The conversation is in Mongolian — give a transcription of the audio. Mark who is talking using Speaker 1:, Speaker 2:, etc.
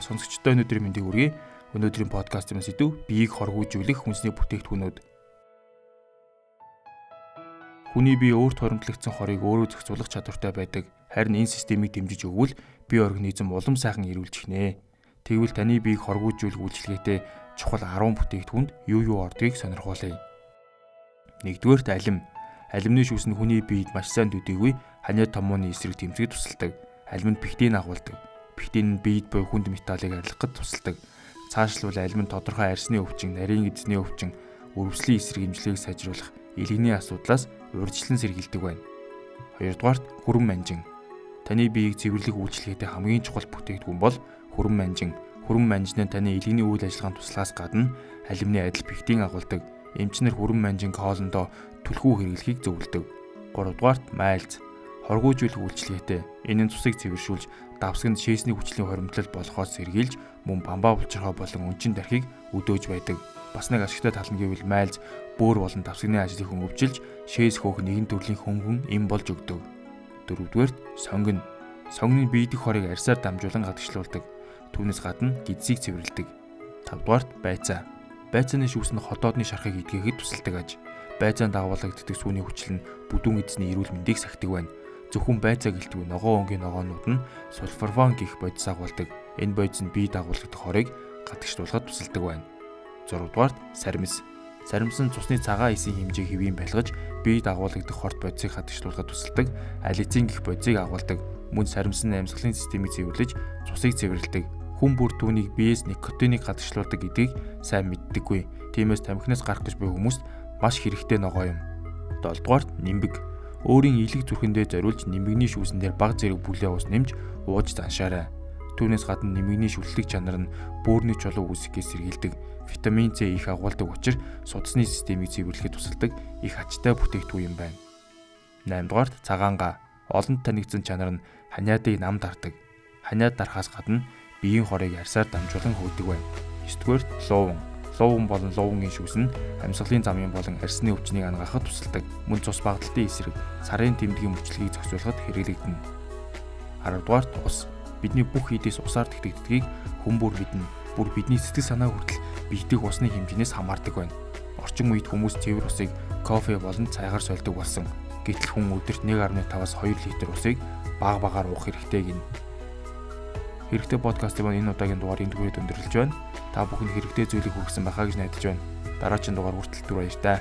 Speaker 1: Сонсогчдоо өнөөдрийн мэндийг хүргэе. Өнөөдрийн подкастын сэдв биеийг хоргоожүүлэх хүнсний бүтээгдэхүүнүүд. Хүний бие өөрт хоримтлагдсан хорыг өөрөө зохицуулах чадвартай байдаг. Харин энэ системийг дэмжиж өгвөл бие организм улам сайхан эрүүлж эхнэ. Тэгвэл таны биеийг хоргоожүүлэх үйлчилгээтэй чухал 10 бүтээгдэхүүнд юу юу ордгийг сонирхуулъя. Нэгдүгээрт алим. Алимны шүүс нь хүний биед маш сайн төдийгүй ханиад томооны эсрэг тэмцэхэд тусалдаг. Алим нь пектин агуулдаг. Нь биед буй хүнд металлыг арилгахад тусалдаг. Цаашлбал алим нь тодорхой арсны өвчин, нарийн эзний өвчин, өрөвслийн эсрэг имжлэгийг сайжруулах илгэний асуудлаас урьдчилан сэргийлдэг байна. Хоёрдугаарт хүрэн манжин. Таны биеийг цэвэрлэх үйлчилгээтэй хамгийн чухал бүтээгдэхүүн бол хүрэн манжин. Хүрэн манжин нь таны илгэний үйл ажиллагаанд туслахаас гадна алимны адил пектин агуулдаг. Эмчнэр хүрэн манжин хоолндоо түлхүү хэрэглэхийг зөвлөдөг. 3 дугаарт майлз хоргоожүүлэх үйлчилгээтэй. Энэ нь цусыг цэвэршүүлж, давсганд шээсний хүчлийн хоримтлал болохоос сэргийлж, мөн бамбаа булчирхоо болон өнчин дархийг өдөөж байдаг. Бас нэг ашигтай тал нь гэвэл майлз бөөр болон давсганы ажлыг хөнгөвжилж, шээс хөөх нэгэн төрлийн хөнгөн эм болж өгдөг. Дөрөвдүгээрт сонгон. Сонгоны биедэх хорыг арьсаар дамжуулан гадагшлуулдаг. Түүнээс гадна гидсийг цэвэрлэдэг. Тавдугаарт байцаа. Байцааны шүүс нь хотоодны шархыг идгээхэд тусалдаг аж. Байцаанд дагуулагддаг сүүний хүчил нь бүдүүн эзний эрүүл мэндийг сахидаг байна зөвхөн байцаа гэлтгүй ногоон өнгийн ногоонууд нь сульфорвон гих бодис агуулдаг. Энэ бодис нь бие дагуулдаг хорыг гадагшлуулахад тусалдаг байна. 6 дугаарт саримс. Саримс нь цусны цагаан эсийн хэмжээг хэвийн байлгаж бие дагуулдаг хорт бодисыг гадагшлуулахад тусалдаг. Алицин гих бодисыг агуулдаг. Мөн саримс нь амьсгалын системийг цэвэрлэж цусыг цэвэрлэдэг. Хүн бүр түүнийг биеэс никотиныг гадагшлуулдаг гэдгийг сайн мэддэггүй. Тиймээс тамхинаас гарах гэж буй хүмүүст маш хэрэгтэй ногоо юм. 7 дугаарт нимбэг өөрийн илэг зүрхэндээ зориулж нэмэгний шүүсэн дээр баг зэрэг бүлээ ус нэмж ууж заншаарай. Түүнээс гадна нэмэгний шүлтлэг чанар нь бөөрийн чулуу үүсгэхээс сэргийлдэг, витамин С их агуулдаг учраас судасны системийг цэвэрлэхэд тусалдаг их ачтай бүтээгдэхүүн юм байна. 8 дугаарт цагаанга олонд танигдсан чанар нь ханиадыг нам дардаг. Ханиад дарахаас гадна биеийн хорыг арьсаар дамжуулан хөөдөг байна. 9 дугаарт луун луун болон луунгийн шүүс нь амьсгалын замын болон арсны өвчнийг ангахад тусалдаг. Мөн цус багталтын эсрэг сарын тэмдгийн мөчлөгийг зохицуулахад хэрэглэгдэнэ. 10 дугаарт ус. Бидний бүх хийдээс усаар тэгтэгддгийг хүмүүр мэднэ. Бүр бидний сэтгэл санаа хүртэл биедэх усны хэмжээс хамаардаг байна. Орчин үед хүмүүс цэвэр усыг кофе болон цайгаар сольдог болсон. Гэтэл хүн өдөрт 1.5-аас 2 литр усыг баг багаар уух хэрэгтэй гинэ. Хэрэгтэй подкастын маань энэ удаагийн дугаарыг түгэхэд өндөрлөж байна. Та бүхэнд хэрэгтэй зүйлийг хүргэсэн байхаа гэж найдаж байна. Дараагийн дугаар хүртэл түр баяр таа.